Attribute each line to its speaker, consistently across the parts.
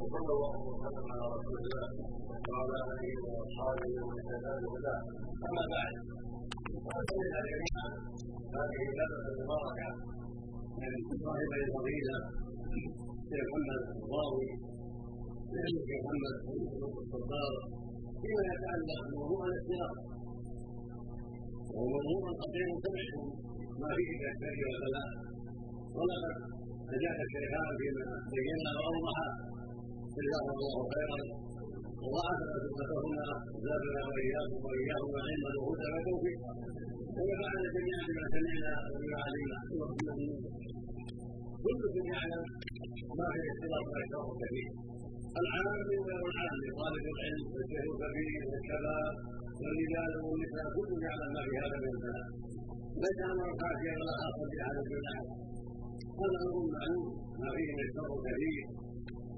Speaker 1: وصلى الله وسلم على رسول الله وعلى اله واصحابه ومن اما بعد فقد جميعا هذه الليلة المباركه من صاحب الفضيله شيخ محمد الضاوي شيخ محمد الصدار فيما يتعلق بموضوع الاختلاط وهو موضوع خطير سمعتم ما فيه كالشر والبلاء ولقد نجاح الشيخان فيما بينا واوضح جزاهم الله خيرا. وضاعف خدمتهما زادنا وإياكم وإياهم علما وهدى وتوفيقا ونفعنا جميعا بما سمعنا وبما علمنا كلكم يعلم ما في الاختلاط أكثر كثير. العام وغير العام طالب العلم والشيخ الكبير والشباب والرجال والنساء. كل يعلم ما في هذا من البلاء ليس امرا خافيا ولا من احد هذا أمر معلوم ما فيه من الشر كثير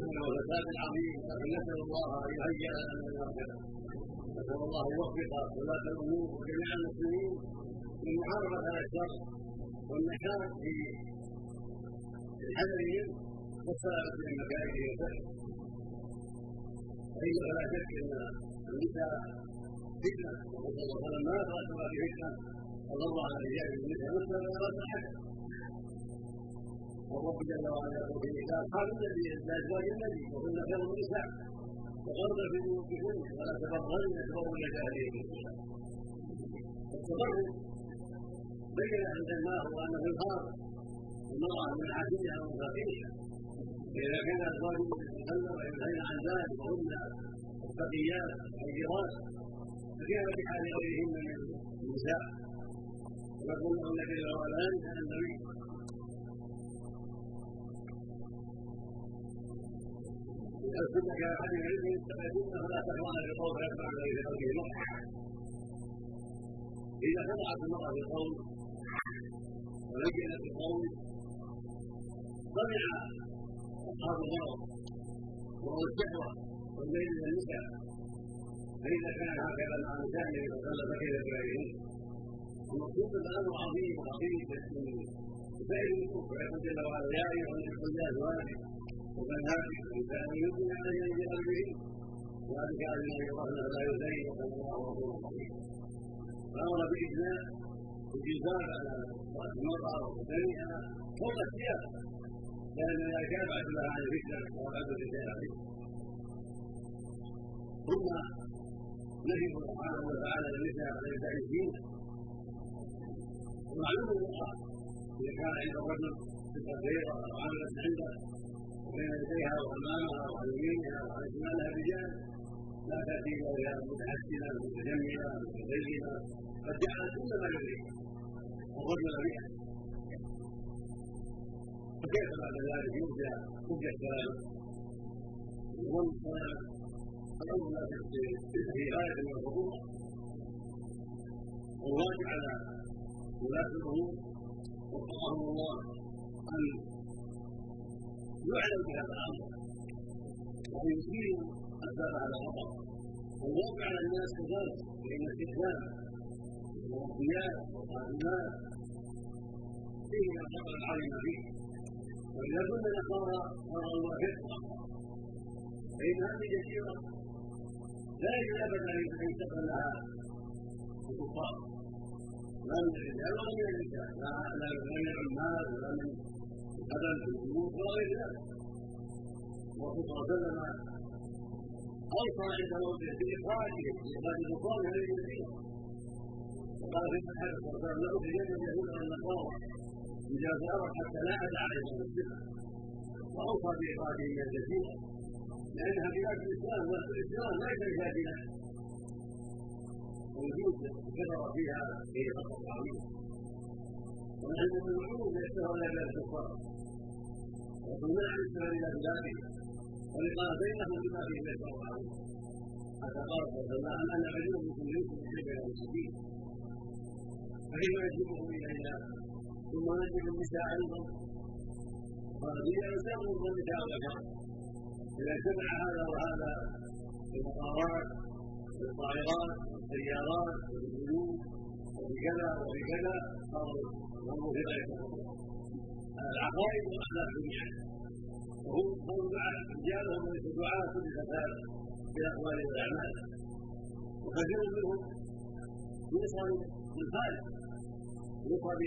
Speaker 1: إنه فساد عظيم لكن نسأل الله أن يهيئ لنا من المغفره نسأل الله أن يوفق ولاة الأمور وجميع المسلمين لمحاربه هذا الشر والنشاط في حذرهم والسلامة من مكائده وشره فإنه لا شك أن النساء فتنة وقد صلى الله عليه وسلم ما ترك في فتنة فضر على بالنساء مثلا ولا رد أحد والرب جل وعلا يقول النساء أصحاب النبي لأزواج النبي وهن خير النساء وقرن في بيوتكن ولا تبرن تبرن جاهلية النساء التبرج بين أن الله أنه الخاص المرأة من عادتها ومفاتيحها فإذا كان أزواج تتكلم وينهين عن ذلك وهن التقيات الحجرات فكيف بحال غيرهن من النساء. ونقول لهن جل وعلا أنت النبي يسلمك أحد العلم فإنه لا تخضعن بالقول فيتبع غير قلبه مقطع إذا خضعت المرأة بالقول ولجنت بالقول سمع اصحاب المرض وهو الشهوه والميل إلى النساء فاذا كان هكذا مع النساء النبي صلى فكيف بغيرهن المقصود الامر عظيم عظيم بسائر النصوص ويقول جل وعلا يا ايها الناس قل لازواجك وبناتك ونساء يؤمن عليهن بقلبهن ذلك علم أن يطهرن فلا يزين وكان الله غفورا رحيما فامر باجزاء الجزاء على راس المراه وبدنها فوق الثياب لأن لا يبعث لها عن الفتنة ويبعث الرجال عليه ثم نهيه سبحانه وتعالى للنساء على نساء الدين ومعلوم إذا كان عند الرجل تلك صغيرة أو عملت عنده وبين يديها وأمامها وعن يمينها وعن شمالها رجال لا تأتي إلا وهي متحسنة متجملة متزينة قد جعلت كل ما يريد. وظلم بها فكيف بعد ذلك يرجى يرجى السلام والسلام الأمر لا في غايه من الخطوره والواجب على ولاة الأمور وفقهم الله أن يعلم بهذا الامر يزيلوا اسباب هذا الخطر والواقع على الناس كذلك فان الاستخدام والقياس والقانونات فيه من الخطر العظيم فيه واذا كنا نصارى صار الله فطره فان هذه جزيره لا يجوز ابدا ان ينتقل لها الكفار لا من الرجال ولا من النساء لا من العمال ولا من القدم في البيوت ولا غير ذلك عليه وسلم اوصى عند موته باخراجهم باخراج الكفار من الجزيره وقال في الحديث صلى الله عليه وسلم لاخرجن اليهود والنصارى إذا زارت حتى لا أدى عليهم الصفة وأوصى بإخراجهم من الجزيرة لأنها بلاد الإسلام والإسلام ليس بلادنا ووجود كثر فيها في خطر عظيم ونحن يشتهر إلى بلاد الكفار وصناع الإسلام إلى بلادهم ولقاء بينهم بما فيه الشر العظيم حتى قال صلى الله عليه وسلم أنا عجوز منكم منكم بين المسلمين فكيف يجيبهم إلينا ثم نجد النساء أيضا قال لي ذكر اذا اجتمع هذا وهذا في المطارات في الطائرات في السيارات في البيوت وفي كذا وفي كذا صاروا الأمور في غير هذا العقائد والاخلاق جميعا وهم قول رجالهم ليس دعاة كل في الاقوال والاعمال وكثير منهم يوصل بالخالق يوصل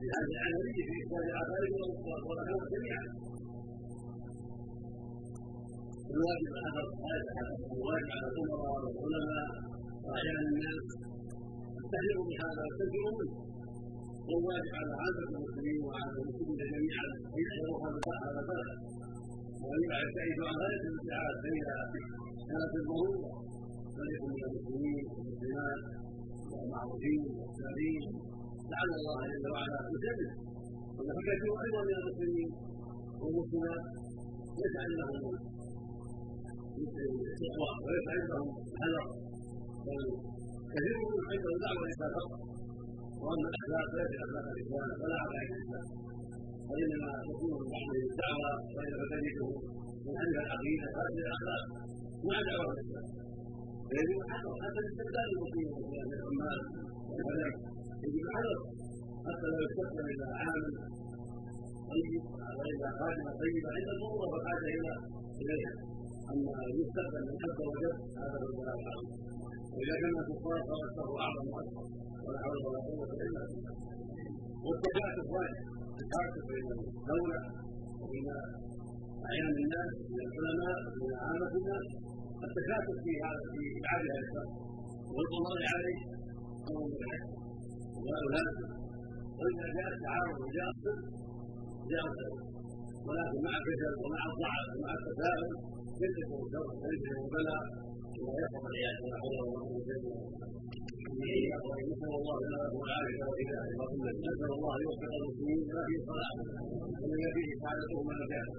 Speaker 1: بهذه العملية في اخراج العقائد والاخلاق جميعا الواجب على الواجب على الامراء والعلماء واعيان الناس التحذير بهذا والتنفير منه والواجب على عامة المسلمين وعلى المسلمين جميعا أن يحذروا هذا البلد. وأن يبتعدوا عن غاية الابتعاد فإذا كانت الضرورة. فليكن من المسلمين والمسلمات والمعروفين والسالين لعل الله جل وعلا يسلم وكثير أيضا من المسلمين والمسلمات يجعل لهم التقوى ويجعل لهم الحذر بل كثير منهم عنده دعوه للسفر واما الاخلاق فليس اخلاق الاسلام ولا عقائد الاسلام وانما تكون من بعض الدعوه وإذا فتجده من أهل العقيده فاسد الاخلاق مع دعوه الاسلام فيجب الحذر حتى لاستبدال المسلمين من العمال والفلك يجب الحذر حتى لا يستخدم إلى عامل طيب والى خادمه طيبه عند الضروره والحاجة إلى اليها اما يستخدم من عز وجل هذا هو العظيم واذا كان الكفار فهو اعظم واكبر ولا حول ولا قوة إلا بالله. والتكاتف واجب التكاتف بين الدولة وبين أعيان الناس من العلماء ومن عامة الناس. التكاتف في هذا في ابعاد هذا الشر والقضاء عليه أمر بالحق ولا لازم واذا جاء التعارض وجاء الصدق جاء الخير ولكن مع الكسل ومع الضعف ومع التساهل ويدرك البلاء ولا يقع ولا قوه الا بالله نسال الله لنا له العافيه والهدايه نسال الله ان يوفق المسلمين لما فيه صلاح ومن فيه سعادتهم ونجاته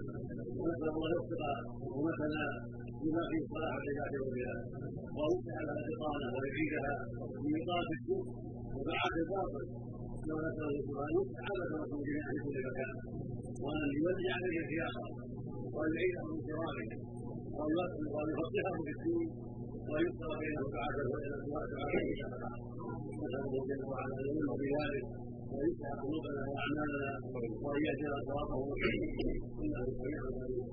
Speaker 1: ونسال الله ان يوفق امتنا لما فيه صلاح العباد والبلاد ويصلح لها الاقامه ويعيدها من اطاعه الشرك ومعاصي الباطل كما نسال الله ان يصلح عامه المسلمين في كل مكان وأن يولي عليه خيارا وأن يعيدهم من كرامه وان يفقههم في الدين ويسر بينهم بعد وإلى الله تعالى نسأل الله جل وعلا أن يؤمن بذلك ويفتح قلوبنا وأعمالنا وأن يهدنا صراطه إنه سميع عليم